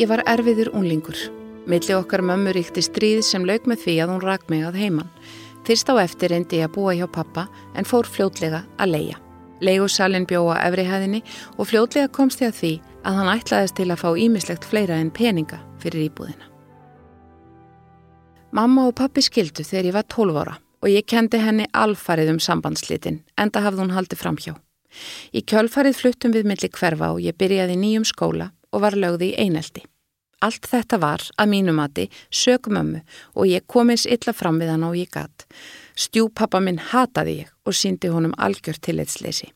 Ég var erfiður unlingur. Milli okkar mömmu ríkti stríð sem lauk með því að hún rak mig að heiman. Fyrst á eftir reyndi ég að búa hjá pappa en fór fljótlega að leia. Leigusalinn bjóða efrihæðinni og fljótlega komst ég að því að hann ætlaðist til að fá ímislegt fleira en peninga fyrir íbúðina. Mamma og pappi skildu þegar ég var 12 ára og ég kendi henni alfarið um sambandslitin enda hafði hún haldið framhjá. Í kjölfarið fluttum við milli hverfa og ég byrjaði nýjum skóla og var lögði í eineldi. Allt þetta var, að mínu mati, sögumömmu og ég kom eins illa fram við hann og ég gatt. Stjúpappa minn hataði ég og síndi honum algjör tilleitsleysi.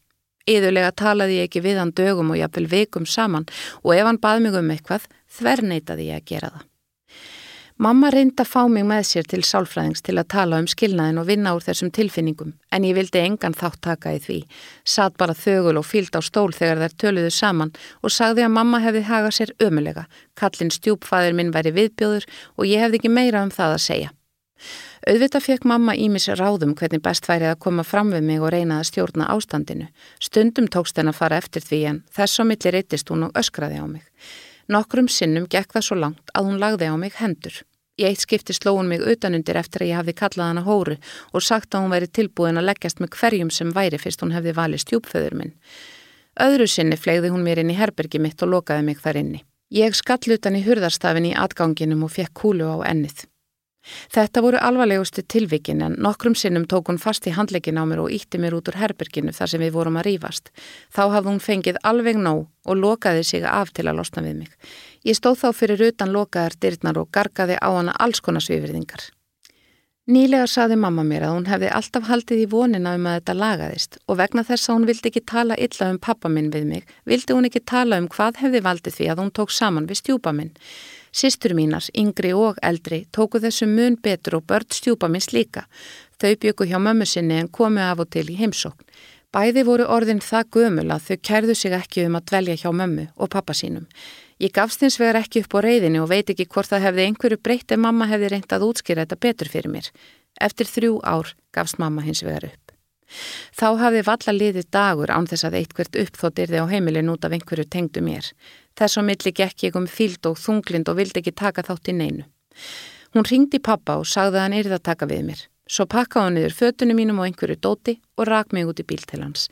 Íðulega talaði ég ekki við hann dögum og jafnvel veikum saman og ef hann bað mig um eitthvað, þverneitaði ég að gera það. Mamma reyndi að fá mig með sér til sálfræðings til að tala um skilnaðin og vinna úr þessum tilfinningum en ég vildi engan þátt taka í því. Satt bara þögul og fíld á stól þegar þær töluðu saman og sagði að mamma hefði hagað sér ömulega. Kallin stjúpfæðir minn væri viðbjóður og ég hefði ekki meira um það að segja. Auðvitað fekk mamma ímis ráðum hvernig best væri að koma fram við mig og reyna að stjórna ástandinu. Stundum tókst henn að fara eftir því en þess á milli reytist hún og öskraði á mig. Nokkrum sinnum gekk það svo langt að hún lagði á mig hendur. Í eitt skipti sló hún mig utanundir eftir að ég hafði kallað hana hóru og sagt að hún væri tilbúin að leggjast með hverjum sem væri fyrst hún hefði valið stjúpföður minn. Öðru sinni flegði hún mér inn í herbergi mitt og lokaði mig þar inni. Ég skall utan í hurðarstafin í atganginum og fekk kúlu á ennið. Þetta voru alvarlegustu tilvikin en nokkrum sinnum tók hún fast í handleikin á mér og ítti mér út úr herberginu þar sem við vorum að rýfast. Þá hafði hún fengið alveg nóg og lokaði sig af til að losna við mig. Ég stóð þá fyrir utan lokaðar dyrnar og gargaði á hana alls konar svifriðingar. Nýlega saði mamma mér að hún hefði alltaf haldið í vonina um að þetta lagaðist og vegna þess að hún vildi ekki tala illa um pappa minn við mig, vildi hún ekki tala um hvað hefði valdið því að hún tók saman við stjúpa minn. Sistur mínar, yngri og eldri, tóku þessu mun betur og börn stjúpa minns líka. Þau byggu hjá mömmu sinni en komu af og til í heimsókn. Bæði voru orðin það gömul að þau kærðu sig ekki um að dvelja hjá mömmu og pappa sínum. Ég gafst hins vegar ekki upp á reyðinu og veit ekki hvort það hefði einhverju breytt ef mamma hefði reynt að útskýra þetta betur fyrir mér. Eftir þrjú ár gafst mamma hins vegar upp. Þá hafði valla liðið dagur án þess að eitthvert uppþóttirði á heimilin út af einhverju tengdu mér. Þess á milli gekk ég um fíld og þunglind og vildi ekki taka þátt í neinu. Hún ringdi pappa og sagði að hann yrði að taka við mér. Svo pakkaði hann yfir fötunum mínum og einhverju dóti og rak mig út í bíl til hans.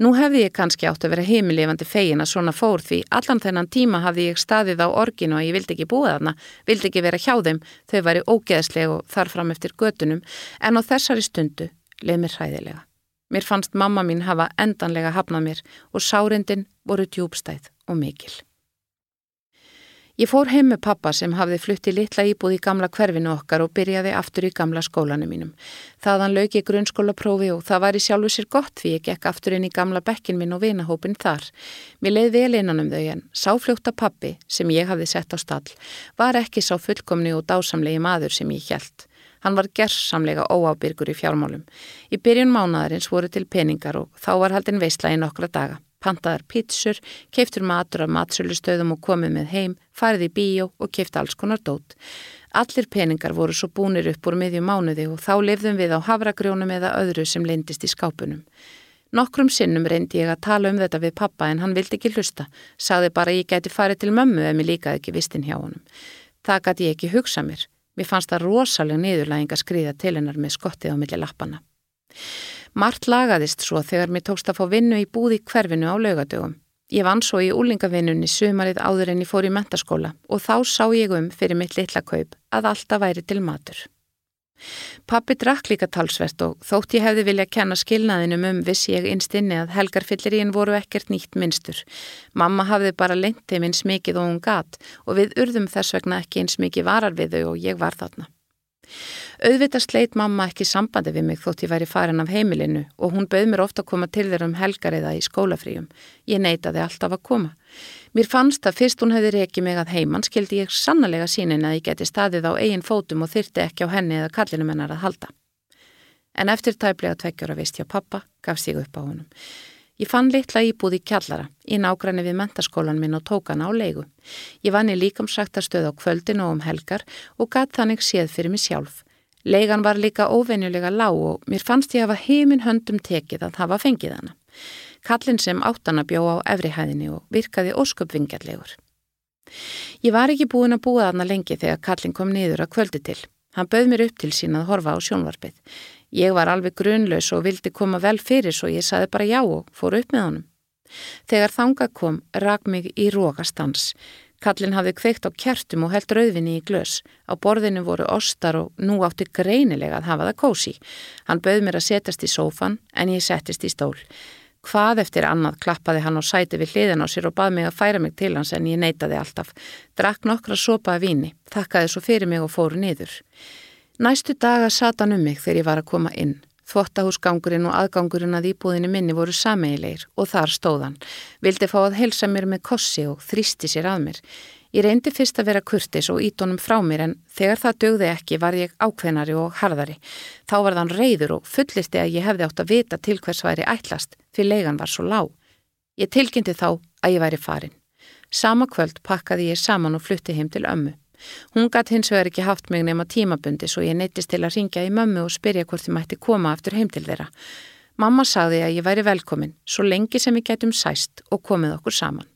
Nú hefði ég kannski átt að vera heimilefandi fegin að svona fór því allan þennan tíma hafði ég staðið á orginu og ég vildi ekki búa þarna, vildi ekki vera hjá þeim, þau væri ógeðsleg og þarfram eftir götunum en á þessari stundu leið mér hræðilega. Mér fannst mamma mín hafa endanlega hafnað mér og sárindin voru djúbstæð og mikil. Ég fór heim með pappa sem hafði flutti litla íbúð í gamla hverfinu okkar og byrjaði aftur í gamla skólanum mínum. Þaðan lög ég grunnskólaprófi og það var í sjálfu sér gott því ég gekk aftur inn í gamla bekkin minn og vinahópin þar. Mér leið vel innan um þau en sáfljóta pappi sem ég hafði sett á stall var ekki sá fullkomni og dásamlegi maður sem ég hjælt. Hann var gerðsamlega óábyrgur í fjármálum. Í byrjun mánadarins voru til peningar og þá var haldin veistla í nokkra daga. Pantaðar pítsur, keiftur matur af matsölustöðum og komið með heim, farið í bíó og keift alls konar dót. Allir peningar voru svo búnir upp úr miðjum mánuði og þá lifðum við á havragrjónum eða öðru sem lindist í skápunum. Nokkrum sinnum reyndi ég að tala um þetta við pappa en hann vildi ekki hlusta, sagði bara ég gæti farið til mömmu ef mér líkaði ekki vistin hjá honum. Það gæti ég ekki hugsa mér. Mér fannst það rosalega niðurlæging að skrýða til hennar með skottið á milli lappana. Mart lagaðist svo þegar mér tókst að fá vinnu í búði hverfinu á laugadögum. Ég vann svo í úlingavinnunni sumarið áður en ég fór í mentaskóla og þá sá ég um fyrir mitt litla kaup að alltaf væri til matur. Pappi drakk líka talsvert og þótt ég hefði vilja kenna skilnaðinum um vissi ég innst inni að helgarfyllirín voru ekkert nýtt minnstur. Mamma hafði bara lengt þeim eins mikið og hún gat og við urðum þess vegna ekki eins mikið varar við þau og ég var þarna. Auðvitað sleit mamma ekki sambandi við mig þótt ég væri farin af heimilinu og hún bauð mér ofta að koma til þeirra um helgariða í skólafríum. Ég neytaði alltaf að koma. Mér fannst að fyrst hún hefði reikið mig að heimann skildi ég sannlega sínin að ég geti staðið á eigin fótum og þyrti ekki á henni eða kallinum hennar að halda. En eftir tæplega tveggjara vist hjá pappa gafst ég upp á honum. Ég fann litla íbúð í kjallara, í nágræni við mentaskólan minn og tók hana á leigu. Ég vann í líkamsræktarstöð á kvöldin og um helgar og gatt þannig séð fyrir mig sjálf. Leigan var líka óvenjulega lág og mér fannst ég hafa heiminn höndum tekið að hafa fengið hana. Kallin sem áttana bjó á efrihæðinni og virkaði ósköpvingjarlegur. Ég var ekki búin að búa þarna lengi þegar Kallin kom niður að kvöldi til. Hann bauð mér upp til sín að horfa á sjónvarpið. Ég var alveg grunlaus og vildi koma vel fyrir svo ég saði bara já og fór upp með honum. Þegar þanga kom, rak mig í rókastans. Kallin hafði kveikt á kjertum og held rauðvinni í glös. Á borðinu voru ostar og nú átti greinilega að hafa það kósi. Hann bauð mér að setjast í sófan en ég settist í stól. Hvað eftir annað klappaði hann á sæti við hliðan á sér og bað mig að færa mig til hans en ég neytaði alltaf. Drakk nokkra sopaði víni, þakkaði svo fyrir mig og fóru niður. Næstu daga satan um mig þegar ég var að koma inn. Þvottahúsgangurinn og aðgangurinn að íbúðinni minni voru sameigilegir og þar stóðan. Vildi fá að helsa mér með kossi og þrýsti sér að mér. Ég reyndi fyrst að vera kurtis og ítónum frá mér en þegar það dögði ekki var ég ákveðnari og harðari. Þá var þann reyður og fullirti að ég hefði átt að vita til hvers væri ætlast fyrir leigan var svo lág. Ég tilkynnti þá að ég væri farin. Sama kvöld pakkaði ég saman og flutti heim til ömmu. Hún gætt hins vegar ekki haft mig nema tímabundi svo ég neittist til að ringja í mömmu og spyrja hvort þið mætti koma aftur heim til þeirra. Mamma sagði að ég væri velkomin svo lengi sem við gætum sæst og komið okkur saman.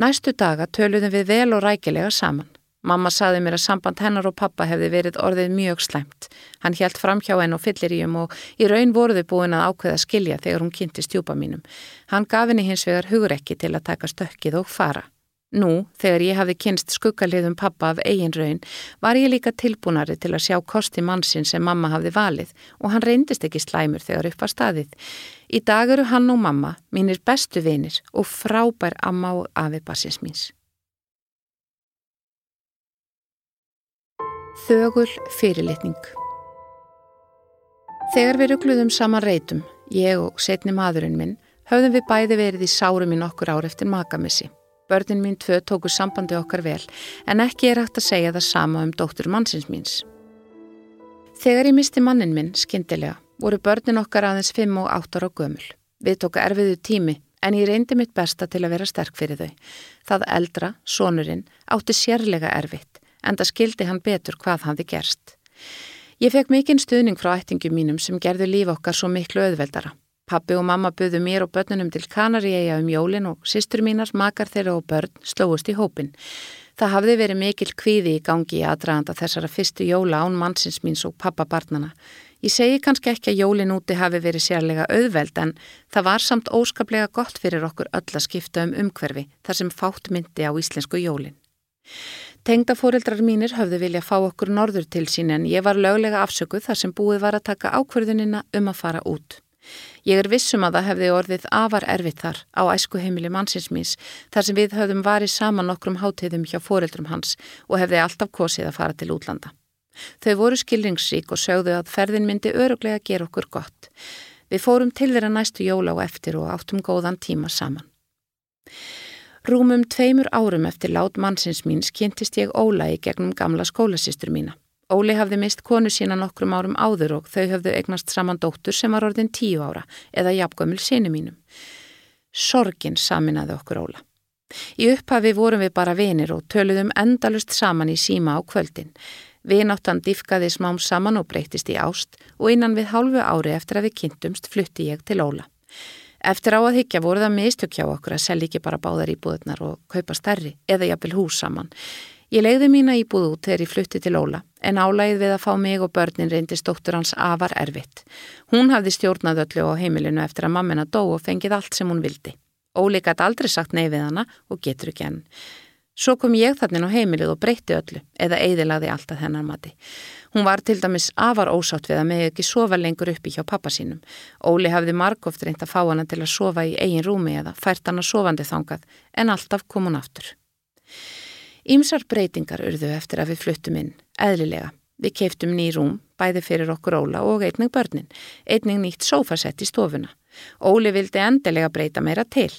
Næstu daga töluðum við vel og rækilega saman. Mamma saði mér að samband hennar og pappa hefði verið orðið mjög slæmt. Hann hjælt fram hjá henn og fyllir í um og í raun voruði búin að ákveða skilja þegar hún kynnti stjúpa mínum. Hann gaf henni hins vegar hugrekki til að taka stökkið og fara. Nú, þegar ég hafði kynst skuggaliðum pappa af eigin raun, var ég líka tilbúnari til að sjá kosti mannsinn sem mamma hafði valið og hann reyndist ekki slæmur þegar upp að staðið. Í dag eru hann og mamma mínir bestu vinir og frábær amma og afi bassins míns. Þögul fyrirlitning Þegar við ruggluðum saman reytum, ég og setni maðurinn minn, höfðum við bæði verið í sárum í nokkur ár eftir makamissi. Börnin mín tvö tóku sambandi okkar vel en ekki er hægt að segja það sama um dóttur mannsins míns. Þegar ég misti mannin minn, skindilega, voru börnin okkar aðeins 5 og 8 ára gömul. Við tóka erfiðu tími en ég reyndi mitt besta til að vera sterk fyrir þau. Það eldra, sonurinn, átti sérlega erfitt en það skildi hann betur hvað hafði gerst. Ég fekk mikinn stuðning frá ættingum mínum sem gerðu líf okkar svo miklu auðveldara. Pappi og mamma buðu mér og börnunum til Kanaríeia um jólin og sýstur mínar, makar þeirra og börn slóist í hópin. Það hafði verið mikil kvíði í gangi í aðdraganda þessara fyrstu jóla án mannsins míns og pappabarnana. Ég segi kannski ekki að jólin úti hafi verið sérlega auðveld en það var samt óskaplega gott fyrir okkur öll að skipta um umhverfi þar sem fátt myndi á íslensku jólin. Tengdafóreldrar mínir höfðu vilja fá okkur norður til sín en ég var löglega afsökuð þar sem búið var að taka ákverðunina um að fara út. Ég er vissum að það hefði orðið afar erfitt þar á æsku heimili mannsins míns þar sem við höfðum varið saman nokkrum hátíðum hjá foreldrum hans og hefði alltaf kosið að fara til útlanda. Þau voru skilringsrík og sögðu að ferðin myndi öruglega gera okkur gott. Við fórum til þeirra næstu jóla og eftir og áttum góðan tíma saman. Rúmum tveimur árum eftir lát mannsins míns kynntist ég Óla í gegnum gamla skólasýstur mína. Óli hafði mist konu sína nokkrum árum áður og þau höfðu eignast saman dóttur sem var orðin tíu ára eða jafngömmil síni mínum. Sorgin saminaði okkur Óla. Í upphafi vorum við bara vinir og töluðum endalust saman í síma á kvöldin. Vináttan diffkaði smám saman og breytist í ást og innan við hálfu ári eftir að við kynntumst flutti ég til Óla. Eftir á að higgja voru það mistök hjá okkur að selja ekki bara báðar íbúðunar og kaupa stærri eða jafnvel hús saman. Ég legði mína íbúð út þegar ég flutti til Óla en álægið við að fá mig og börnin reyndist dóttur hans afar erfitt. Hún hafði stjórnað öllu á heimilinu eftir að mammina dó og fengið allt sem hún vildi. Óli gæti aldrei sagt nei við hana og getur ekki henn. Svo kom ég þannig á heimilið og breytti öllu eða eidilaði allt að hennar mati. Hún var til dæmis afar ósátt við að mig ekki sofa lengur uppi hjá pappa sínum. Óli hafði margóft reynd að fá hana til að sofa í eigin rúmi eða fært hana sofandi þangað en alltaf kom hún aftur. Ímsar breytingar urðu eftir að við fluttum inn, eðlilega. Við keiftum ný rúm, bæði fyrir okkur Óla og einning börnin, einning nýtt sofasett í stofuna. Óli vildi endilega breyta meira til.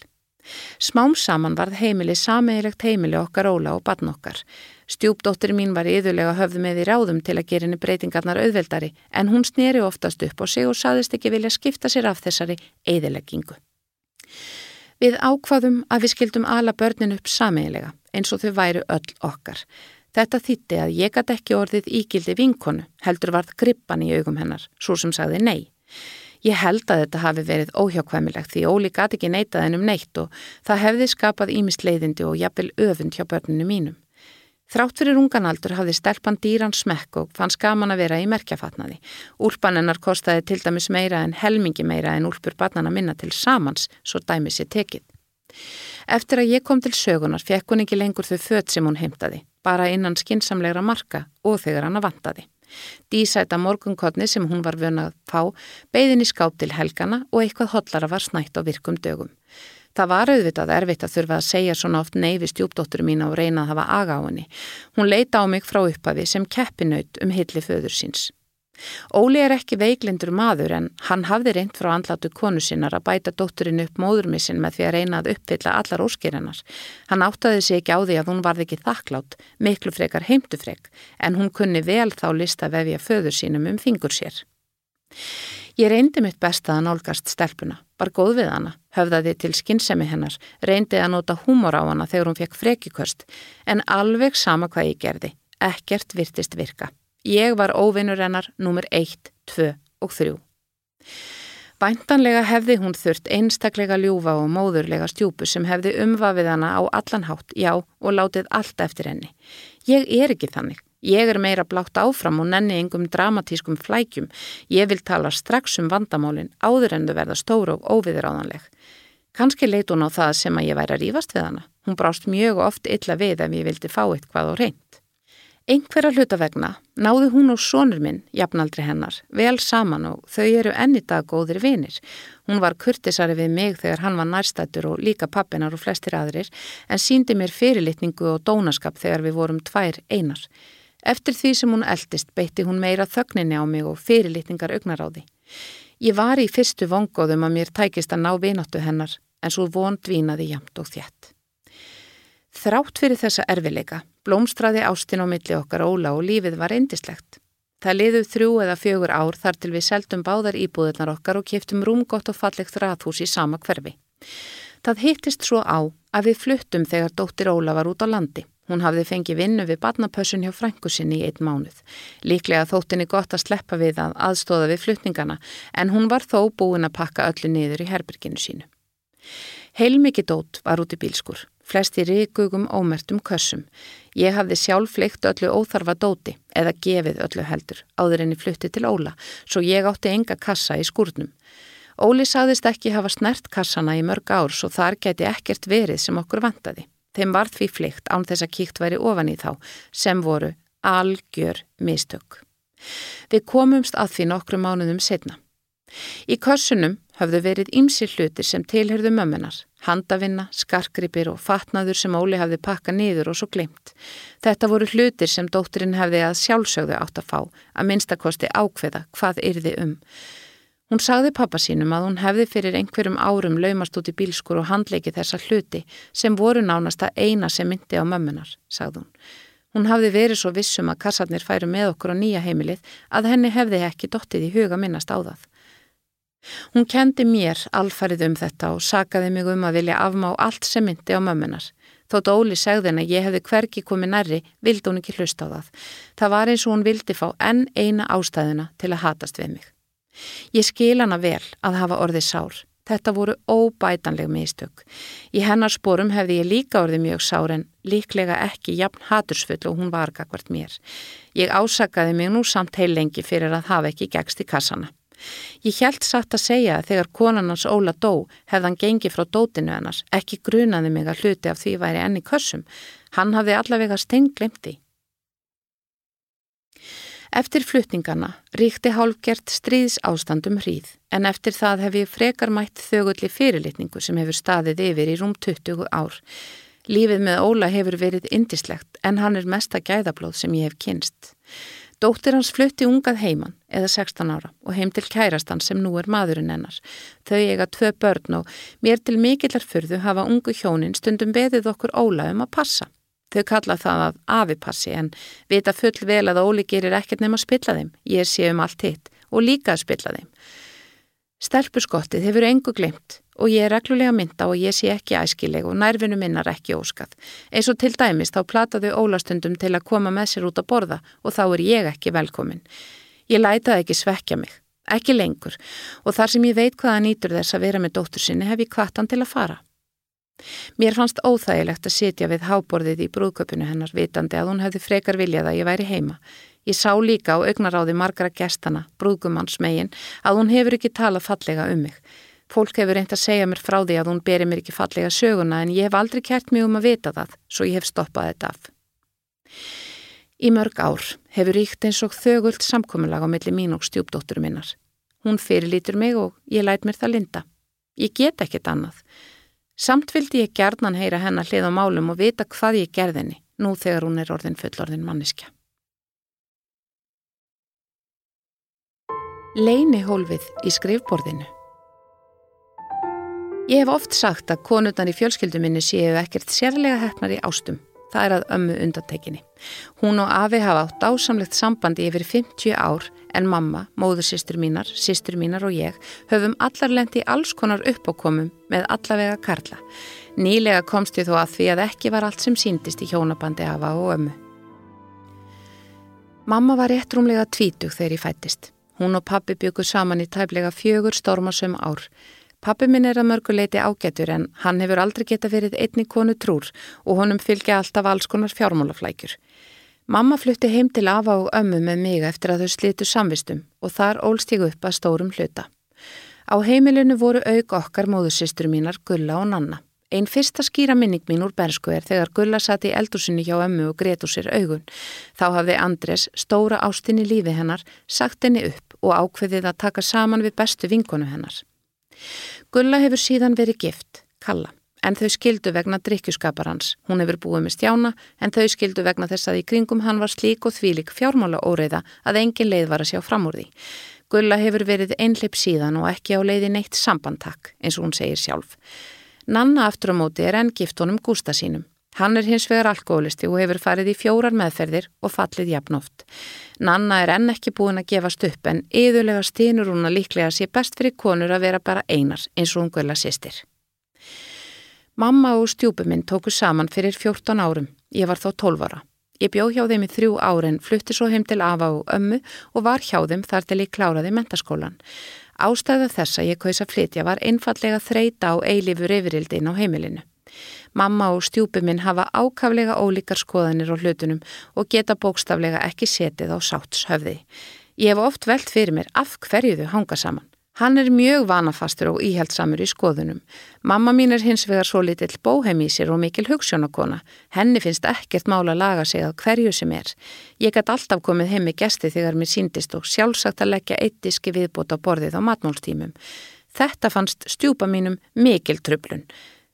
Smám saman varð heimili sameigilegt heimili okkar Óla og barn okkar. Stjúpdóttir mín var yðurlega höfð með í ráðum til að gera henni breytingarnar auðveldari en hún sneri oftast upp á sig og saðist ekki vilja skipta sér af þessari eðileggingu. Við ákvaðum að við skildum ala börnin upp sameigilega eins og þau væru öll okkar. Þetta þýtti að ég gæti ekki orðið ígildi vinkonu, heldur varð grippan í augum hennar, svo sem sagði nei. Ég held að þetta hafi verið óhjákvæmilegt því Óli gæti ekki neitað hennum neitt og það hefði skapað ímist leiðindi og jafnvel öfund hjá börninu mínum. Þrátt fyrir unganaldur hafði stelpan dýran smekk og fann skaman að vera í merkjafatnaði. Úlpanennar kostaði til dæmis meira en helmingi meira en úlpur barnana minna til samans, svo dæmi sér tekið. Eftir að ég kom til sögunar fekk hún ekki lengur þau född sem hún heimtaði, bara innan skinsamlegra marka og þegar hann að vantaði. Dísæta morgunkotni sem hún var vönað fá beigðin í skáp til helgana og eitthvað hotlara var snætt á virkum dögum. Það var auðvitað erfitt að þurfa að segja svona oft neyfi stjúpdóttur mín á reyna að hafa aga á henni. Hún leita á mig frá upphafi sem keppinaut um hilli föður síns. Óli er ekki veiklindur maður en hann hafði reynd frá andlatu konu sinnar að bæta dótturinn upp móðurmissin með því að reyna að uppfylla allar óskirinnar. Hann áttaði sig ekki á því að hún varði ekki þakklátt, miklu frekar heimtufrek, en hún kunni vel þá lista vefja föður sínum um fingur sér. Ég reyndi mitt besta að nálgast stelpuna, var góð við hana, höfðaði til skinnsemi hennar, reyndi að nota húmor á hana þegar hún fekk frekiköst, en alveg sama hvað ég gerði, ekkert virtist virka. Ég var óvinnur hennar nummer 1, 2 og 3. Bæntanlega hefði hún þurft einstaklega ljúfa og móðurlega stjúpu sem hefði umvafið hana á allanhátt, já, og látið allt eftir henni. Ég er ekki þannig. Ég er meira blátt áfram og nenni engum dramatískum flækjum. Ég vil tala strax um vandamálinn áður en þau verða stóru og óviðráðanleg. Kanski leit hún á það sem að ég væri að rýfast við hana. Hún brást mjög oft illa við ef ég vildi fá eitthvað á reynd. Einhverja hlutavegna náði hún og sonur minn, jafnaldri hennar, vel saman og þau eru enni dag góðir vinir. Hún var kurtisari við mig þegar hann var nærstættur og líka pappinar og flestir aðrir en síndi mér fyrirlitningu og dónaskap þegar við vorum tvær einar. Eftir því sem hún eldist beitti hún meira þögninni á mig og fyrirlitningar augnaráði. Ég var í fyrstu vongóðum að mér tækist að ná vináttu hennar en svo von dvínaði jamt og þjætt. Þrátt fyrir þessa erfileika blómstraði ástin á milli okkar Óla og lífið var eindislegt. Það liðuð þrjú eða fjögur ár þar til við seldum báðar íbúðunar okkar og kiptum rúmgott og fallegt rathús í sama hverfi. Það hittist svo á að við fluttum þegar dóttir Óla var út á landi. Hún hafði fengið vinnu við badnapössun hjá frængusinni í einn mánuð. Líklega þóttinni gott að sleppa við að aðstóða við flutningana en hún var þó búin að pakka öllu niður í herbyrginu sínu. Heilmikið dót var út í bílskur flesti ríkugum ómertum kössum. Ég hafði sjálf fleikt öllu óþarfa dóti eða gefið öllu heldur áður enni flutti til Óla svo ég átti enga kassa í skúrnum. Óli saðist ekki hafa snert kassana í mörg ár svo þar geti ekkert verið sem okkur vantaði. Þeim var því fleikt án þess að kíkt væri ofan í þá sem voru algjör mistök. Við komumst að því nokkru mánuðum setna. Í kössunum hafðu verið ymsi hlutir sem tilherðu mömmunar, handavinna, skarkripir og fatnaður sem Óli hafði pakka niður og svo glimt. Þetta voru hlutir sem dótturinn hefði að sjálfsögðu átt að fá, að minnstakosti ákveða hvað yrði um. Hún sagði pappa sínum að hún hefði fyrir einhverjum árum laumast út í bílskur og handleiki þessa hluti sem voru nánast að eina sem myndi á mömmunar, sagði hún. Hún hafði verið svo vissum að kassarnir færu með okkur á nýja heimilið að henni hefði ekki dottið í huga minnast á það. Hún kendi mér alfarið um þetta og sakaði mig um að vilja afmá allt sem myndi á mömmunar. Þótt Óli segði henn að ég hefði hverki komið nærri, vildi hún ekki hlusta á það. Það var eins og hún vildi fá enn eina ástæðuna til að hatast við mig. Ég skil hana vel að hafa orðið sár. Þetta voru óbætanleg mistök. Í hennar sporum hefði ég líka orðið mjög sár en líklega ekki jafn hatursfull og hún var gagvart mér. Ég ásakaði mig nú samt heil lengi fyrir að hafa ekki gegst í kassana. Ég hjælt satt að segja að þegar konan hans Óla dó hefðan gengið frá dótinu hennars, ekki grunaði mig að hluti af því væri enni kössum. Hann hafði allavega steinglemti. Eftir flutningarna ríkti hálfgert stríðs ástandum hríð en eftir það hef ég frekar mætt þögulli fyrirlitningu sem hefur staðið yfir í rúm 20 ár. Lífið með Óla hefur verið indislegt en hann er mesta gæðablóð sem ég hef kynst. Dóttir hans flutti ungað heiman, eða 16 ára, og heim til kærastan sem nú er maðurinn hennar. Þau eiga tvö börn og mér til mikillar fyrðu hafa ungu hjónin stundum beðið okkur óla um að passa. Þau kalla það að afipassi en vita full vel að Óli gerir ekkert nefn að spilla þeim. Ég sé um allt hitt og líka að spilla þeim. Stelpuskottið hefur engu glimt og ég er reglulega mynda og ég sé ekki æskileg og nærvinu minnar ekki óskað. Eins og til dæmis þá plataðu ólastundum til að koma með sér út að borða og þá er ég ekki velkomin. Ég lætaði ekki svekja mig, ekki lengur og þar sem ég veit hvaða nýtur þess að vera með dóttur sinni hef ég kvartan til að fara. Mér fannst óþægilegt að sitja við háborðið í brúðköpunu hennar vitandi að hún hefði frekar viljað að ég væri heima. Ég sá líka á augnaráði margara gestana, brúðgumanns megin, að hún hefur ekki talað fallega um mig. Fólk hefur reynd að segja mér frá því að hún beri mér ekki fallega söguna en ég hef aldrei kert mig um að vita það, svo ég hef stoppað þetta af. Í mörg ár hefur ríkt eins og þögult samkominlag á milli mín og stjúpdóttur minnar. Hún fyrirlítur mig og ég læt mér það linda. Ég get ekkit annað. Samt vildi ég gerðnan heyra hennar hlið á málum og vita hvað ég gerðinni, nú þegar hún er orðin fullorðin manniska. Leinihólfið í skrifborðinu Ég hef oft sagt að konundan í fjölskylduminni séu ekkert sérlega hefnar í ástum. Það er að ömmu undantekinni. Hún og Afi hafa átt ásamlegt sambandi yfir 50 ár en mamma, móðursýstur mínar, sýstur mínar og ég höfum allar lendi alls konar uppákomum með allavega karla. Nýlega komst ég þó að því að ekki var allt sem síndist í hjónabandi Afa og ömmu. Mamma var rétt rúmlega tvítug þegar ég fættist. Hún og pappi byggur saman í tæplega fjögur stormasum ár. Pappi minn er að mörguleiti ágætur en hann hefur aldrei geta verið einni konu trúr og honum fylgja alltaf alls konar fjármálaflækjur. Mamma flutti heim til afa og ömmu með mig eftir að þau slitu samvistum og þar ólst ég upp að stórum hluta. Á heimilinu voru auk okkar móðusistur mínar Gulla og Nanna. Einn fyrsta skýra minning mín úr bernsku er þegar Gulla satt í eldursinni hjá ömmu og greitt úr sér augun. Þá hafði Andres, stóra ástinni lífi hennar, sagt henni upp og ákveðið að taka saman við bestu vinkonu hennar. Gulla hefur síðan verið gift, Kalla, en þau skildu vegna drikkjuskapar hans. Hún hefur búið með stjána, en þau skildu vegna þess að í kringum hann var slík og þvílik fjármála óreiða að engin leið var að sjá fram úr því. Gulla hefur verið einleip síðan og ekki á leiði neitt sambandtak, eins og hún segir sjálf. Nanna aftur á móti er enn gift honum Gústa sínum. Hann er hins vegar alkoholisti og hefur farið í fjórar meðferðir og fallið jafnóft. Nanna er enn ekki búin að gefast upp en yðurlega stínur hún að líklega sé best fyrir konur að vera bara einar eins og hún guðla sýstir. Mamma og stjúpuminn tóku saman fyrir 14 árum. Ég var þá 12 ára. Ég bjó hjá þeim í þrjú árin, flutti svo heim til Ava og ömmu og var hjá þeim þar til ég kláraði mentaskólan. Ástæða þess að ég kaus að flytja var einfallega þreita á eilifur yfirildin á heimilinu. Mamma og stjúpi minn hafa ákaflega ólíkar skoðanir á hlutunum og geta bókstaflega ekki setið á sáts höfði. Ég hef oft velt fyrir mér af hverju þau hanga saman. Hann er mjög vanafastur og íhjaldsamur í skoðunum. Mamma mín er hins vegar svo litill bóheim í sér og mikil hugssjónakona. Henni finnst ekkert mála að laga sig að hverju sem er. Ég gæti alltaf komið heim með gesti þegar mér síndist og sjálfsagt að leggja eitt diski viðbót á borðið á matmálstímum. Þetta fannst stjúpa mínum mikil tröflun.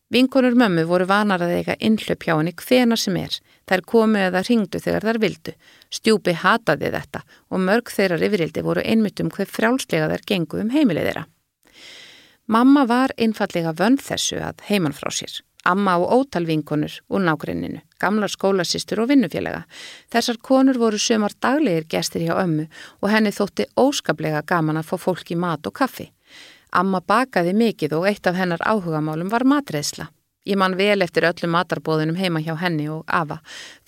Vinkonur mömmu voru vanar að eiga innhlaup hjá henni hvena sem er. Þær komu eða ringdu þegar þær vildu. Stjúpi hataði þetta og mörg þeirra yfirildi voru einmitt um hver frjálslega þær gengu um heimilið þeirra. Mamma var einfallega vönn þessu að heiman frá sér. Amma og ótal vinkonur úr nákvæmninu, gamlar skólasistur og vinnufélaga. Þessar konur voru sömar daglegir gestir hjá ömmu og henni þótti óskaplega gaman að fá fólki mat og kaffi. Amma bakaði mikið og eitt af hennar áhugamálum var matreðsla. Ég man vel eftir öllum matarbóðunum heima hjá henni og Ava.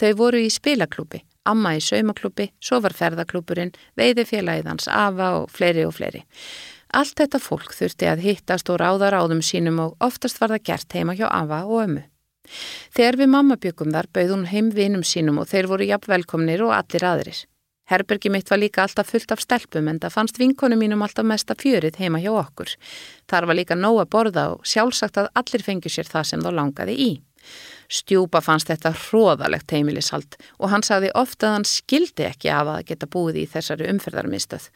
Þau voru í spilaklúpi, Amma í saumaklúpi, svo var ferðaklúpurinn, veiðifélagiðans Ava og fleiri og fleiri. Allt þetta fólk þurfti að hittast og ráða ráðum sínum og oftast var það gert heima hjá Ava og ömmu. Þegar við mamma byggum þar bauð hún heim vinum sínum og þeir voru jafn velkomnir og allir aðrir. Herbergi mitt var líka alltaf fullt af stelpum en það fannst vinkonu mínum alltaf mesta fjörið heima hjá okkur. Þar var líka nóg að borða og sjálfsagt að allir fengi sér það sem þá langaði í. Stjúpa fannst þetta hróðalegt heimilishald og hann sagði ofta að hann skildi ekki af að geta búið í þessari umferðarmistöð.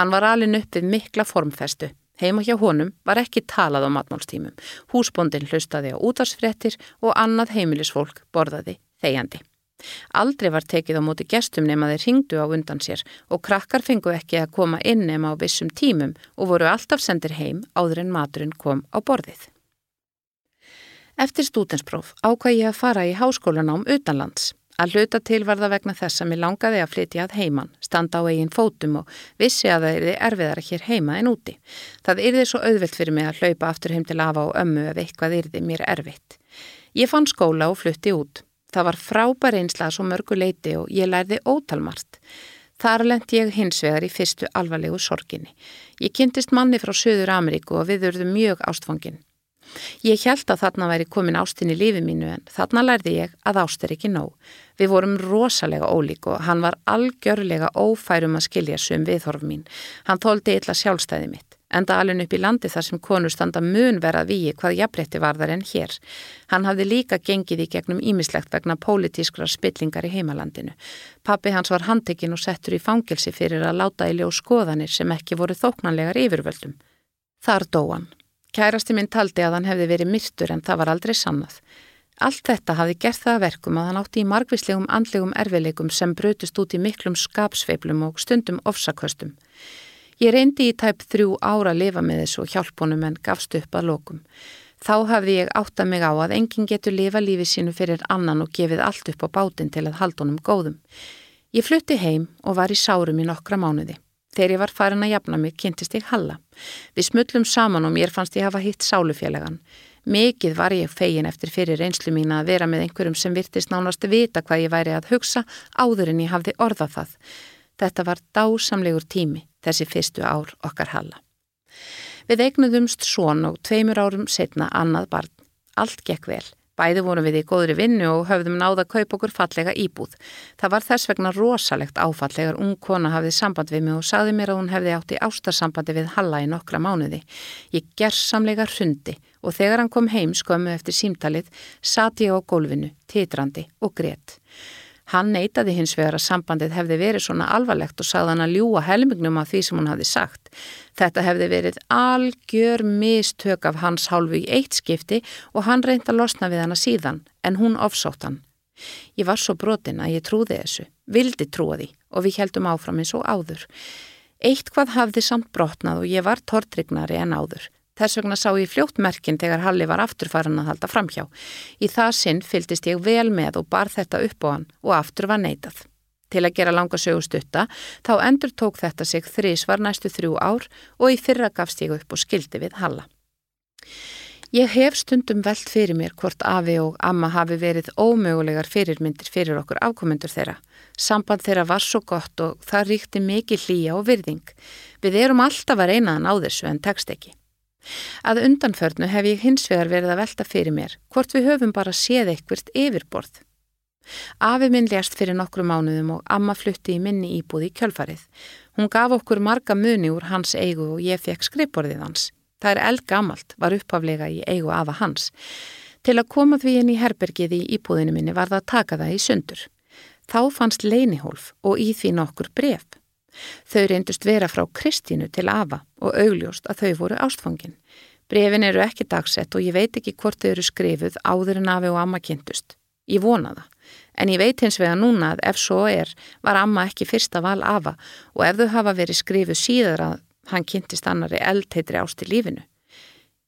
Hann var alin upp við mikla formfestu. Heima hjá honum var ekki talað á matmálstímum. Húsbondin hlustaði á útarsfrettir og annað heimilisfólk borðaði þegjandi. Aldrei var tekið á móti gestum nema þeir ringdu á undan sér og krakkar fengu ekki að koma inn nema á vissum tímum og voru alltaf sendir heim áður en maturinn kom á borðið. Eftir stútenspróf ákvað ég að fara í háskólanám utanlands. Að hluta til var það vegna þess að mér langaði að flytja að heiman, standa á eigin fótum og vissi að það erði erfiðara hér heima en úti. Það yrði svo auðvilt fyrir mig að hlaupa aftur heim til afa og ömmu ef eitthvað yrði mér erfitt. Ég fann skóla og flutti út. Það var frábær einsla svo mörgu leiti og ég lærði ótalmart. Þar lendi ég hins vegar í fyrstu alvarlegu sorginni. Ég kynntist manni frá Suður Ameríku og við urðum mjög ástfangin. Ég held að þarna væri komin ástin í lífi mínu en þarna lærði ég að ást er ekki nóg. Við vorum rosalega ólík og hann var algjörlega ófærum að skilja sum viðhorf mín. Hann þóldi illa sjálfstæði mitt enda alveg upp í landi þar sem konur standa mun verað víi hvað jafnrétti var þar en hér. Hann hafði líka gengið í gegnum ímislegt vegna pólitískra spillingar í heimalandinu. Pappi hans var handtekinn og settur í fangilsi fyrir að láta í ljó skoðanir sem ekki voru þóknanlegar yfirvöldum. Þar dó hann. Kærasti minn taldi að hann hefði verið myrtur en það var aldrei sannað. Allt þetta hafði gert það verkum að hann átti í margvíslegum andlegum erfileikum sem brutust út í miklum skapsveiflum og stundum ofsaköstum. Ég reyndi í tæp þrjú ára að lifa með þessu og hjálpunum en gafst upp að lokum. Þá hafði ég átta mig á að enginn getur lifa lífi sínu fyrir annan og gefið allt upp á bátinn til að halda honum góðum. Ég flutti heim og var í sárum í nokkra mánuði. Þegar ég var farin að jafna mig kynntist ég Halla. Við smullum saman og mér fannst ég hafa hitt sálufélagan. Mikið var ég fegin eftir fyrir reynslu mín að vera með einhverjum sem virtist nánast vita hvað ég væri að hugsa áður en ég hafði orðað það. Þetta var dásamlegur tími þessi fyrstu ár okkar halla. Við eignuðumst svon og tveimur árum setna annað barn. Allt gekk vel. Bæði vorum við í góðri vinnu og höfðum náða að kaupa okkur fallega íbúð. Það var þess vegna rosalegt áfallegar ung kona hafið samband við mig og saði mér að hún hefði átt í ástarsambandi við Halla í nokkra mánuði. Ég gerðsamlega hrundi og þegar hann kom heim skömmu eftir símtalið sati ég á gólfinu, titrandi og greitt. Hann neytaði hins vegar að sambandið hefði verið svona alvarlegt og sagði hann að ljúa helmingnum af því sem hann hafði sagt. Þetta hefði verið algjör mistök af hans hálfu í eitt skipti og hann reyndi að losna við hann að síðan, en hún ofsótt hann. Ég var svo brotin að ég trúði þessu, vildi trúa því og við heldum áfram eins og áður. Eitt hvað hafði samt brotnað og ég var tortrygnari en áður. Þess vegna sá ég fljótt merkinn þegar Halli var afturfarin að halda framhjá. Í það sinn fyldist ég vel með og bar þetta upp á hann og aftur var neitað. Til að gera langa sögustutta þá endur tók þetta sig þrís var næstu þrjú ár og í fyrra gafst ég upp og skildi við Halla. Ég hef stundum veld fyrir mér hvort Afi og Amma hafi verið ómögulegar fyrirmyndir fyrir okkur afkomendur þeirra. Samband þeirra var svo gott og það ríkti mikið hlýja og virðing. Við erum alltaf að reynaðan á þessu en tekst ekki. Að undanförnu hef ég hins vegar verið að velta fyrir mér hvort við höfum bara séð eitthvirt yfirborð. Afi minn lérst fyrir nokkru mánuðum og amma flutti í minni íbúð í kjölfarið. Hún gaf okkur marga muni úr hans eigu og ég fekk skrippborðið hans. Það er eldgamalt, var upphaflega í eigu afa hans. Til að koma því inn í herbergið í íbúðinu minni var það að taka það í sundur. Þá fannst leinihólf og í því nokkur bref. Þau reyndust vera frá Kristínu til Ava og augljóst að þau voru ástfangin. Brefin eru ekki dagsett og ég veit ekki hvort þau eru skrifuð áður en Afi og Amma kynntust. Ég vona það. En ég veit hins vega núna að ef svo er var Amma ekki fyrsta val Ava og ef þau hafa verið skrifuð síðar að hann kynntist annari eldheitri ást í lífinu.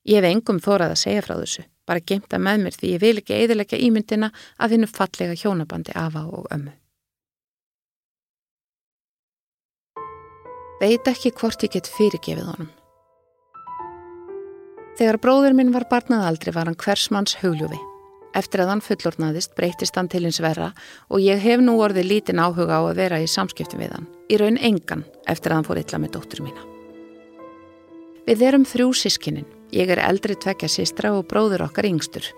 Ég hef engum þórað að segja frá þessu, bara gemta með mér því ég vil ekki eðilegja ímyndina að finna fallega hjónabandi Ava og ömmu. Veit ekki hvort ég get fyrirgefið honum. Þegar bróður minn var barnað aldrei var hann hversmanns hugljófi. Eftir að hann fullornaðist breytist hann til hins verra og ég hef nú orðið lítinn áhuga á að vera í samskiptum við hann. Í raun engan eftir að hann fór illa með dóttur mína. Við erum þrjú sískinnin. Ég er eldri tvekja sístra og bróður okkar yngstur.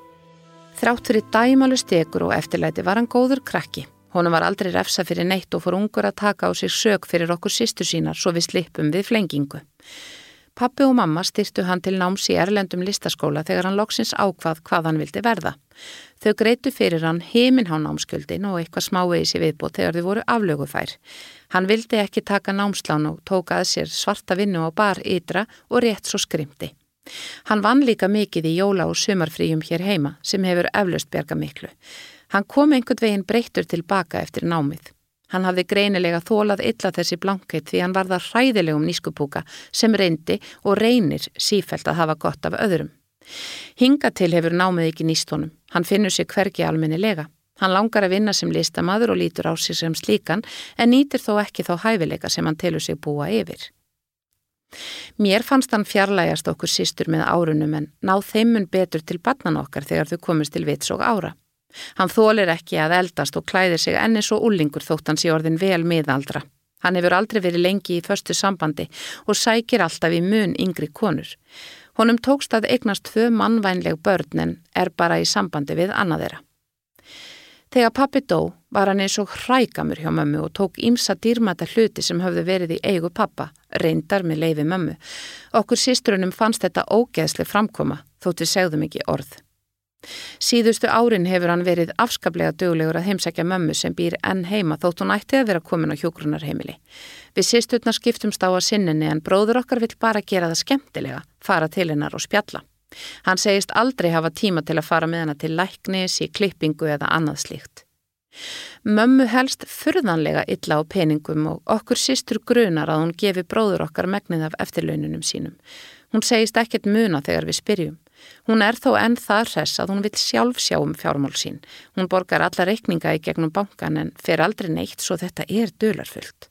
Þrátt fyrir dæmalu stekur og eftirlæti var hann góður krakki. Honum var aldrei refsa fyrir neitt og fór ungur að taka á sig sög fyrir okkur sýstu sínar svo við slippum við flengingu. Pappi og mamma styrtu hann til náms í Erlendum listaskóla þegar hann loksins ákvað hvað hann vildi verða. Þau greitu fyrir hann heiminn á námskjöldin og eitthvað smávegis í viðbót þegar þau voru aflögufær. Hann vildi ekki taka námslán og tóka að sér svarta vinnu á bar ytra og rétt svo skrimti. Hann vann líka mikið í jóla og sumarfríum hér heima sem hefur eflaust berga miklu. Hann kom einhvern veginn breyttur tilbaka eftir námið. Hann hafði greinilega þólað illa þessi blankheit því hann var það hræðilegum nískupúka sem reyndi og reynir sífælt að hafa gott af öðrum. Hinga til hefur námið ekki nýst honum. Hann finnur sér hvergi almennilega. Hann langar að vinna sem listamaður og lítur á sig sem slíkan en nýtir þó ekki þá hæfileika sem hann telur sig búa yfir. Mér fannst hann fjarlægast okkur sístur með árunum en náð þeimun betur til barnan okkar þegar þau komist til vits og ára. Hann þólir ekki að eldast og klæðir sig enni svo úlingur þótt hans í orðin vel miðaldra. Hann hefur aldrei verið lengi í förstu sambandi og sækir alltaf í mun yngri konur. Honum tókst að eignast tvö mannvænleg börn en er bara í sambandi við annaðera. Þegar pappi dó var hann eins og hrækamur hjá mömmu og tók ímsa dýrmata hluti sem höfðu verið í eigu pappa, reyndar með leiði mömmu. Okkur sístrunum fannst þetta ógeðsli framkoma þótt við segðum ekki orð. Síðustu árin hefur hann verið afskaplega döglegur að heimsækja mömmu sem býr enn heima þótt hún ætti að vera komin á hjógrunarheimili. Við sýstutna skiptumst á að sinninni en bróður okkar vill bara gera það skemmtilega, fara til hennar og spjalla. Hann segist aldrei hafa tíma til að fara með hennar til læknis, í klippingu eða annað slíkt. Mömmu helst fyrðanlega illa á peningum og okkur sístur grunar að hún gefi bróður okkar megnið af eftirlaununum sínum. Hún segist ekkert muna þegar við spyrjum. Hún er þó enn það hress að hún vil sjálf sjá um fjármál sín. Hún borgar alla reikninga í gegnum bankan en fer aldrei neitt svo þetta er dölarfullt.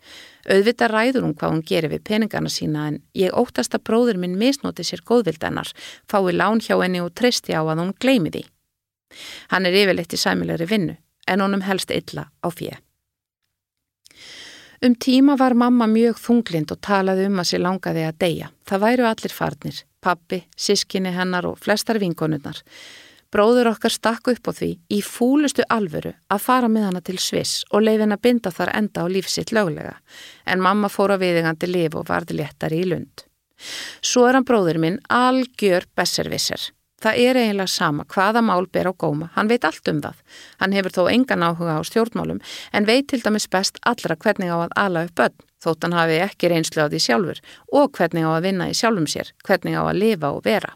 Auðvitað ræður hún hvað hún gerir við peningana sína en ég óttast að bróður minn misnóti sér góðvildennar, fái lán hjá henni og treysti á að hún gleimi því. Hann er yfirleitt í sæmilegri vinnu en honum helst illa á fjö. Um tíma var mamma mjög þunglind og talaði um að sér langaði að deyja. Það væru allir farnir pappi, sískinni hennar og flestar vinkonunnar. Bróður okkar stakku upp á því í fúlustu alvöru að fara með hana til Sviss og leifin að binda þar enda á lífsitt löglega, en mamma fór að viðingandi lif og varði léttari í lund. Svo er hann bróður minn algjör besservisser. Það er eiginlega sama hvaða mál ber á góma, hann veit allt um það. Hann hefur þó engan áhuga á stjórnmálum en veit til dæmis best allra hvernig á að ala upp börn þótt hann hafi ekki reynslu á því sjálfur og hvernig á að vinna í sjálfum sér, hvernig á að lifa og vera.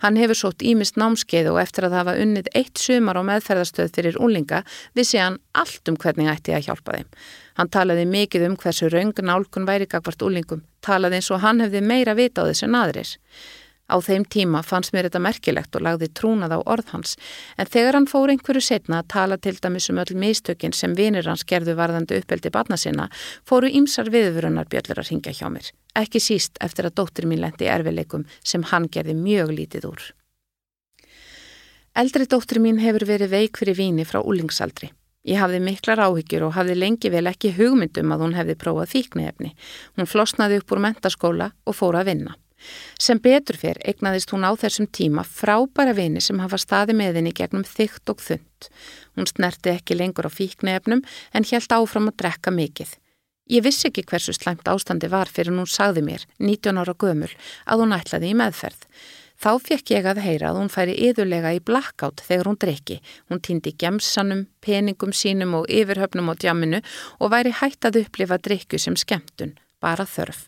Hann hefur sótt ímist námskeið og eftir að hafa unnið eitt sumar á meðferðarstöð fyrir úlinga vissi hann allt um hvernig ætti að hjálpa þeim. Hann talaði mikið um hversu raungun álkun væri gagvart úlingum, talaði eins og hann hefði meira vita á þessu naðuris. Á þeim tíma fannst mér þetta merkilegt og lagði trúnað á orð hans en þegar hann fór einhverju setna að tala til dæmis um öll mistökin sem vinir hans gerðu varðandi uppeldi barna sinna fóru ímsar viðvörunarbjörlur að ringja hjá mér. Ekki síst eftir að dóttir mín lendi erfileikum sem hann gerði mjög lítið úr. Eldri dóttir mín hefur verið veik fyrir víni frá úlingsaldri. Ég hafði miklar áhyggjur og hafði lengi vel ekki hugmyndum að hún hefði prófað fíknefni. Hún flosnaði upp úr mentaskóla og fór að vinna. Sem betur fyrr egnaðist hún á þessum tíma frábæra vini sem hafa staði með henni gegnum þygt og þund. Hún snerti ekki lengur á fíknefnum en helt áfram að drekka mikið. Ég vissi ekki hversu slæmt ástandi var fyrir hún sagði mér, 19 ára gömul, að hún ætlaði í meðferð. Þá fekk ég að heyra að hún færi yðurlega í blackout þegar hún drikki. Hún týndi gemsanum, peningum sínum og yfirhöfnum á djamminu og væri hætt að upplifa drikku sem skemmtun, bara þörf.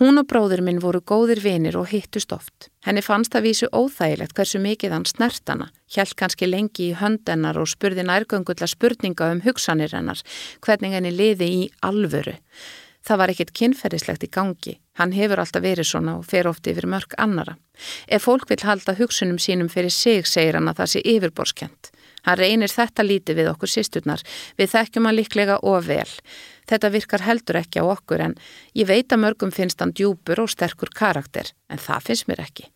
Hún og bróður minn voru góðir vinir og hittust oft. Henni fannst að vísu óþægilegt hversu mikið hann snert hana, hjælt kannski lengi í höndennar og spurði nærgöngulla spurninga um hugsanir hennar, hvernig henni liði í alvöru. Það var ekkit kynferðislegt í gangi. Hann hefur alltaf verið svona og fer ofti yfir mörg annara. Ef fólk vil halda hugsunum sínum fyrir sig, segir hann að það sé yfirborskent. Hann reynir þetta lítið við okkur sísturnar. Við þekkjum hann líklega of vel. Þetta virkar heldur ekki á okkur en ég veit að mörgum finnst hann djúpur og sterkur karakter en það finnst mér ekki.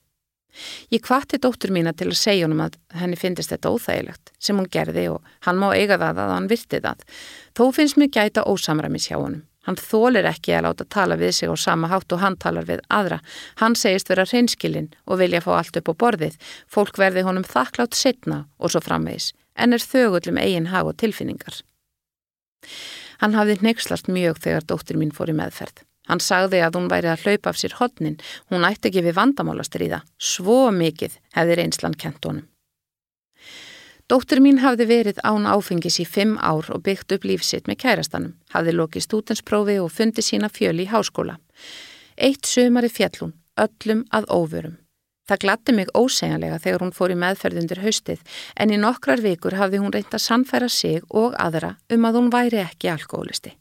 Ég kvatti dóttur mína til að segja honum að henni finnist þetta óþægilegt sem hún gerði og hann má eiga það að hann virti það. Þó finnst mér gæta ósamræmis hjá honum. Hann þólir ekki að láta tala við sig á sama hátt og hann talar við aðra. Hann segist vera hreinskilinn og vilja fá allt upp á borðið. Fólk verði honum þakklátt setna og svo framvegis en er þögullum eigin hag og tilfinningar. Hann hafði neykslast mjög þegar dóttir mín fór í meðferð. Hann sagði að hún væri að hlaupa af sér hodnin, hún ætti ekki við vandamálastriða. Svo mikið hefði reynslan kent honum. Dóttir mín hafði verið án áfengis í fimm ár og byggt upp lífsitt með kærastanum, hafði lokið stútensprófi og fundi sína fjöli í háskóla. Eitt sömari fjallun, öllum að óvörum. Það glatti mig ósegjanlega þegar hún fór í meðferðundir haustið en í nokkrar vikur hafði hún reynt að sannfæra sig og aðra um að hún væri ekki alkoholisti.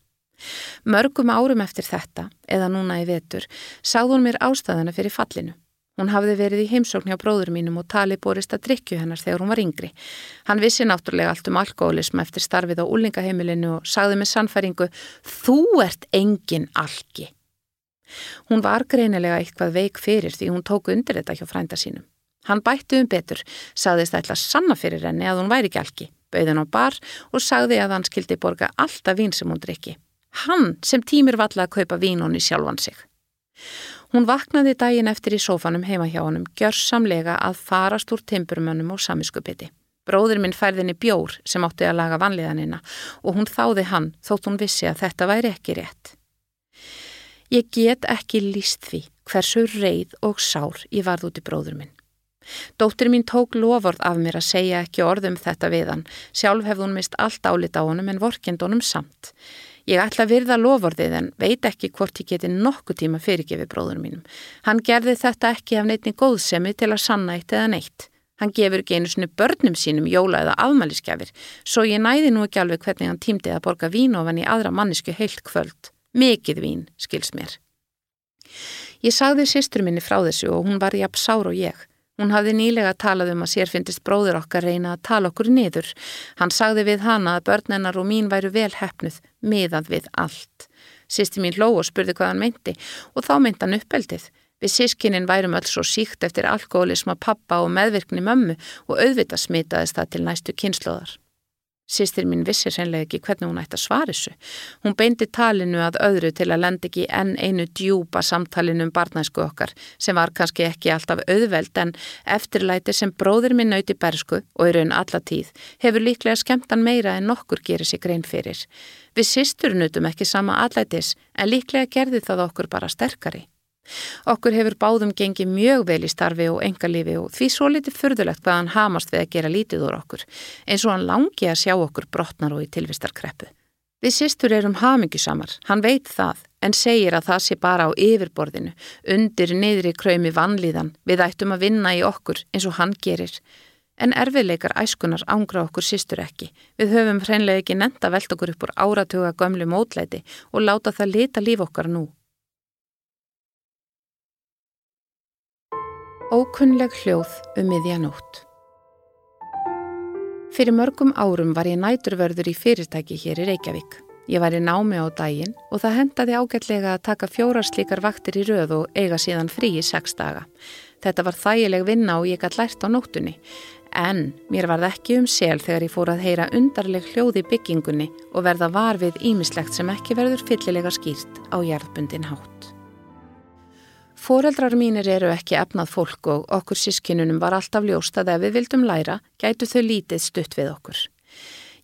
Mörgum árum eftir þetta, eða núna í vetur, sáð hún mér ástæðana fyrir fallinu. Hún hafði verið í heimsókn hjá bróður mínum og tali borist að drikju hennar þegar hún var yngri. Hann vissi náttúrulega allt um alkoholism eftir starfið á úlingaheimilinu og sagði með sannfæringu Þú ert engin algi. Hún var greinilega eitthvað veik fyrir því hún tóku undir þetta hjá frænda sínum. Hann bætti um betur, sagðist ætla sanna fyrir henni að hún væri ekki algi, bauðin á bar og sagði að hann skildi borga alltaf vín sem hún drikki. Hann sem tímir valla að kaupa vín honni sjálfan sig. Hún vaknaði daginn eftir í sófanum heima hjá honum, gjörsamlega að farast úr timburmönnum og samiskupiti. Bróður minn færðinni bjór sem átti að laga vanliðanina og hún þáði hann þótt hún vissi að þetta væri ekki rétt. Ég get ekki líst því hversu reið og sár ég varð út í bróður minn. Dóttir mín tók loford af mér að segja ekki orðum þetta við hann, sjálf hefði hún mist allt álit á honum en vorkind honum samt. Ég ætla að virða lofordið en veit ekki hvort ég geti nokkuð tíma fyrirgefi bróður mínum. Hann gerði þetta ekki af neitni góðsemi til að sanna eitt eða neitt. Hann gefur ekki einu svonu börnum sínum jóla eða afmæliskefir, svo ég næði nú ekki alveg hvernig hann tímdi að borga vín ofan í aðra mannisku heilt kvöld. Mikið vín, skils mér. Ég sagði sýstur minni frá þessu og hún var jafn sár og ég. Hún hafði nýlega talað um að sér finnist bróður okkar reyna að tala okkur niður. Hann sagði við hana að börnennar og mín væru vel hefnuð, miðað við allt. Sýsti mín hló og spurði hvað hann meinti og þá meint hann uppeldið. Við sískinin værum öll svo síkt eftir alkoholisma pappa og meðvirkni mömmu og auðvitað smitaðist það til næstu kynnslóðar. Sýstir mín vissi sennlega ekki hvernig hún ætti að svara þessu. Hún beindi talinu að öðru til að lenda ekki enn einu djúpa samtalinu um barnæsku okkar sem var kannski ekki alltaf auðveld en eftirlæti sem bróðir minn nauti bersku og í raun alla tíð hefur líklega skemmtan meira en nokkur gerir sig grein fyrir. Við sýstur nutum ekki sama allætis en líklega gerði það okkur bara sterkari. Okkur hefur báðum gengið mjög vel í starfi og engalífi og því svo litið fyrðulegt hvað hann hamast við að gera lítið úr okkur, eins og hann langi að sjá okkur brotnar og í tilvistarkreppu. Við sýstur erum hamingjusamar, hann veit það, en segir að það sé bara á yfirborðinu, undir niðri kröymi vannlíðan, við ættum að vinna í okkur eins og hann gerir. En erfiðleikar æskunar ángra okkur sýstur ekki. Við höfum hreinlega ekki nenda velt okkur upp úr áratuga gömlu mótlæti og láta það lita líf okkar nú. Ókunnleg hljóð um miðjanótt. Fyrir mörgum árum var ég næturverður í fyrirtæki hér í Reykjavík. Ég var í námi á daginn og það hendaði ágætlega að taka fjórar slíkar vaktir í röð og eiga síðan frí í sex daga. Þetta var þægileg vinna og ég gætt lært á nóttunni. En mér var það ekki um sel þegar ég fór að heyra undarleg hljóð í byggingunni og verða var við ímislegt sem ekki verður fyllilega skýrt á jarðbundin hátt. Fóreldrar mínir eru ekki efnað fólk og okkur sískinunum var alltaf ljóst að ef við vildum læra, gætu þau lítið stutt við okkur.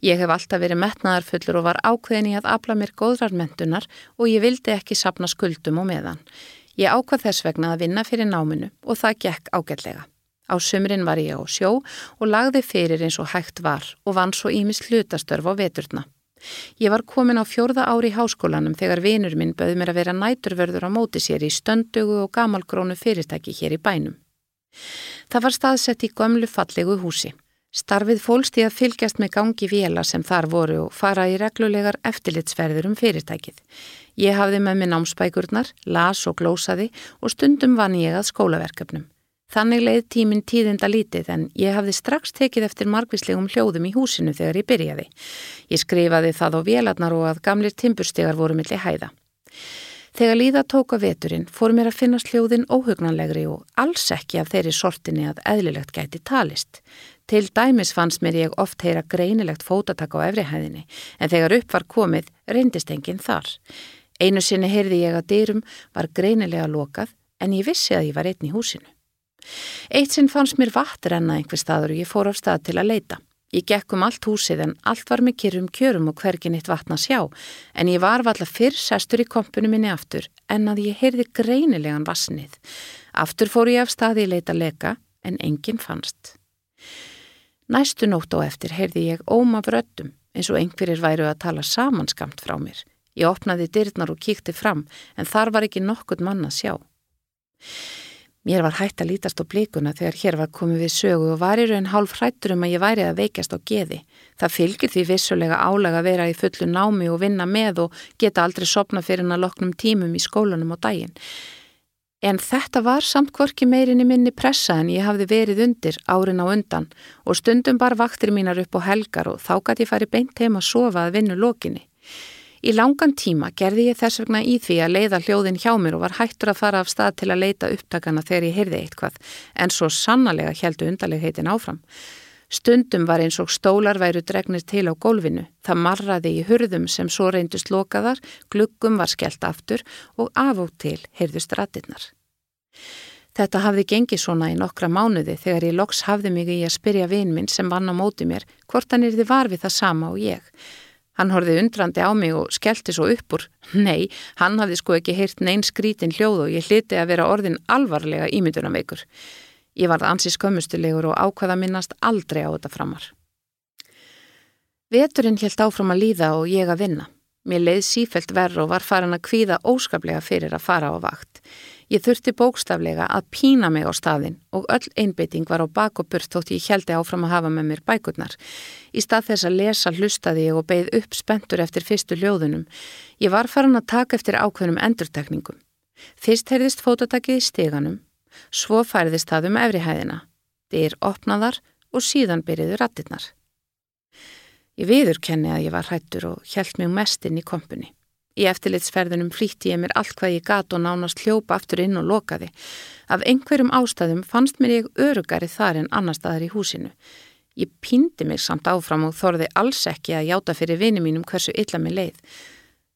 Ég hef alltaf verið metnaðarfullur og var ákveðin í að afla mér góðrar mentunar og ég vildi ekki sapna skuldum og meðan. Ég ákvað þess vegna að vinna fyrir náminu og það gekk ágætlega. Á sumrin var ég á sjó og lagði fyrir eins og hægt var og vann svo ímis hlutastörf á veturna. Ég var komin á fjórða ári í háskólanum þegar vinur minn bauð mér að vera næturverður á móti sér í stöndugu og gamalgrónu fyrirtæki hér í bænum. Það var staðsett í gömlu fallegu húsi. Starfið fólst í að fylgjast með gangi vila sem þar voru og fara í reglulegar eftirlitsferður um fyrirtækið. Ég hafði með minn ámspækurnar, las og glósaði og stundum vann ég að skólaverkefnum. Þannig leið tíminn tíðinda lítið en ég hafði strax tekið eftir margvíslegum hljóðum í húsinu þegar ég byrjaði. Ég skrifaði það á vélarnar og að gamlir timburstegar voru milli hæða. Þegar líða tóka veturinn fór mér að finna hljóðin óhugnanlegri og alls ekki af þeirri sortinni að eðlilegt gæti talist. Til dæmis fannst mér ég oft heyra greinilegt fótatak á efrihæðinni en þegar upp var komið reyndist enginn þar. Einu sinni heyrði ég að dyrum var greinilega lokað en ég vissi að ég var einn í húsinu. Eitt sinn fannst mér vatn renna einhver staður og ég fór á stað til að leita. Ég gekk um allt húsið en allt var með kyrrum kjörum og hvergin eitt vatn að sjá en ég var valla fyrr sestur í kompunum minni aftur en að ég heyrði greinilegan vassnið. Aftur fór ég af staði í leita leka en enginn fannst. Næstu nótt á eftir heyrði ég óma vröttum eins og einhverjir væru að tala samanskamt frá mér. Ég opnaði dyrnar og kíkti fram en þar var ekki nokkurt mann að sjá. Mér var hægt að lítast á blíkuna þegar hér var komið við sögu og var í raun hálf hrættur um að ég væri að veikjast á geði. Það fylgir því vissulega álega að vera í fullu námi og vinna með og geta aldrei sopna fyrir hann að loknum tímum í skólanum á daginn. En þetta var samt hvorki meirinni minni pressa en ég hafði verið undir árin á undan og stundum bar vaktir mínar upp á helgar og þá gæti ég farið beint heim að sofa að vinna lokinni. Í langan tíma gerði ég þess vegna í því að leiða hljóðin hjá mér og var hættur að fara af stað til að leita upptakana þegar ég heyrði eitthvað, en svo sannlega heldu undarlegheitin áfram. Stundum var eins og stólar væru dregnir til á gólfinu, það marraði í hurðum sem svo reyndust lokaðar, gluggum var skellt aftur og af og til heyrðust ratirnar. Þetta hafði gengið svona í nokkra mánuði þegar ég loks hafði mig í að spyrja vinn minn sem vann á móti mér hvort hann er þið var við það sama og ég. Hann horfið undrandi á mig og skellti svo upp úr. Nei, hann hafði sko ekki heyrt neins skrítin hljóð og ég hliti að vera orðin alvarlega ímyndunarveikur. Ég varð ansið skömmustilegur og ákvaða minnast aldrei á þetta framar. Veturinn helt áfram að líða og ég að vinna. Mér leið sífelt verð og var farin að kvíða óskaplega fyrir að fara á vakt. Ég þurfti bókstaflega að pína mig á staðin og öll einbeiting var á bak og burt þótt ég heldi áfram að hafa með mér bækurnar. Í stað þess að lesa hlustaði ég og beigð upp spentur eftir fyrstu ljóðunum. Ég var farin að taka eftir ákveðnum endurtekningum. Fyrst heyrðist fótotakið í steganum, svo færðist það um efrihæðina. Þeir opnaðar og síðan byrjuðu rattirnar. Ég viðurkenni að ég var hættur og hjælt mjög mest inn í kompunni. Í eftirlitsferðunum flýtti ég mér allt hvað ég gat og nánast hljópa aftur inn og lokaði. Af einhverjum ástæðum fannst mér ég örugari þar en annar staðar í húsinu. Ég pýndi mig samt áfram og þorði alls ekki að játa fyrir vini mínum hversu illa mér leið.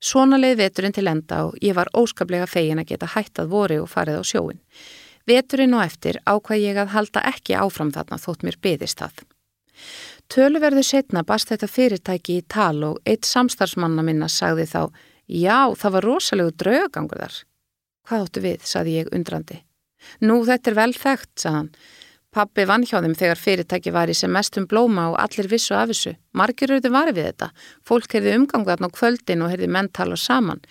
Svona leið veturinn til enda og ég var óskaplega fegin að geta hættað voru og farið á sjóin. Veturinn og eftir ákvað ég að halda ekki áfram þarna þótt mér byðist það. Töluverðu setna bast þetta fyrirtæki í tal og eitt samstarfsmanna minna sagði þá Já, það var rosalegu draugagangur þar. Hvað áttu við, saði ég undrandi. Nú, þetta er vel þekkt, saðan. Pappi vann hjá þeim þegar fyrirtæki var í sem mestum blóma og allir vissu af þessu. Margir auðvitað var við þetta. Fólk heyrði umgangaðn á kvöldin og heyrði menn tala saman.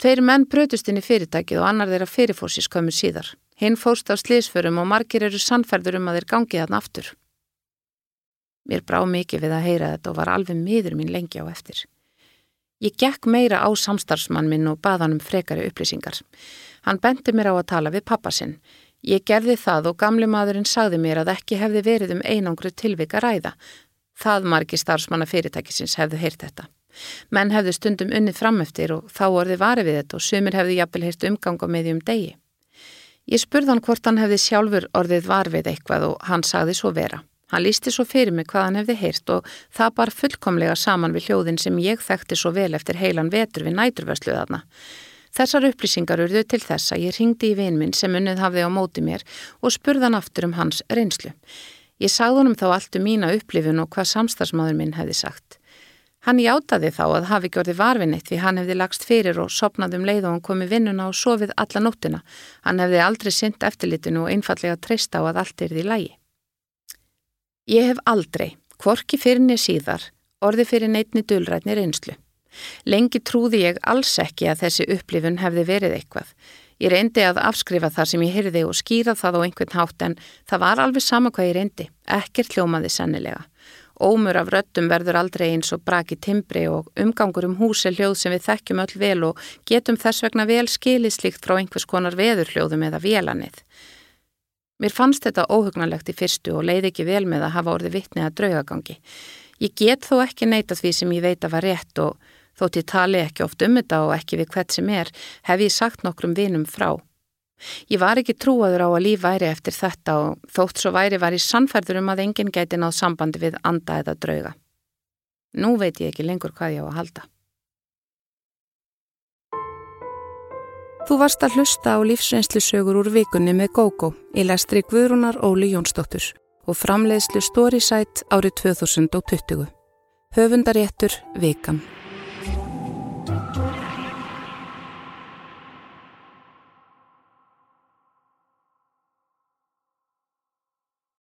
Tveir menn brötust inn í fyrirtækið og annar þeirra fyrirfórsis komur síðar. Hinn fórst á slísförum og margir eru sannferður um að þeir gangið þarna aftur. Mér brá mikið við að heyra þetta og var alveg miður mín lengi á eftir. Ég gekk meira á samstarfsmann minn og baðan um frekari upplýsingar. Hann bendi mér á að tala við pappasinn. Ég gerði það og gamli maðurinn sagði mér að ekki hefði verið um einangru tilvika ræða. Það margi starfsmanna fyrirtækisins hefðu heyrt þetta. Menn hefðu stundum unnið frameftir og þá orði varið við þetta og sumir hefðu jafnvel heyrt umgang á meðjum degi. Ég spurði hann hvort hann hefði sjálfur orðið varfið eitthvað og hann sagði svo vera. Hann lísti svo fyrir mig hvað hann hefði heyrt og það bar fullkomlega saman við hljóðin sem ég þekkti svo vel eftir heilan vetur við næturversluðarna. Þessar upplýsingar urðu til þess að ég ringdi í vinminn sem unnið hafði á móti mér og spurðan aftur um hans reynslu. Ég sagði honum þá allt um mína upplifun og hvað samstagsmaður minn hefði sagt. Hann játaði þá að hafi gjörði varfinnitt því hann hefði lagst fyrir og sopnaði um leið og hann komi vinnuna og sofið alla nóttina. Hann hefði aldrei synd eftirlitinu og einfallega treysta á að allt er því lægi. Ég hef aldrei, hvorki fyrir niður síðar, orði fyrir neitni dulrætni reynslu. Lengi trúði ég alls ekki að þessi upplifun hefði verið eitthvað. Ég reyndi að afskrifa það sem ég hyrði og skýra það á einhvern hátt en það var alveg sama hvað ég reyndi, ekkert hljómaði sannilega. Ómur af röttum verður aldrei eins og braki timbri og umgangur um húsi hljóð sem við þekkjum öll vel og getum þess vegna vel skilislíkt frá einhvers konar veðurhljóðum eða vélanið. Mér fannst þetta óhugnalegt í fyrstu og leiði ekki vel með að hafa orði vittni að draugagangi. Ég get þó ekki neyta því sem ég veit að var rétt og þótt ég tali ekki oft um þetta og ekki við hvert sem er, hef ég sagt nokkrum vinum frá. Ég var ekki trúaður á að líf væri eftir þetta og þótt svo væri var ég sannfærður um að enginn gæti náð sambandi við anda eða drauga. Nú veit ég ekki lengur hvað ég á að halda. Þú varst að hlusta á lífsreynslusögur úr vikunni með GóGó í lestri Guðrúnar Óli Jónsdóttur og framleiðslu Storysight árið 2020. Höfundaréttur Vikan.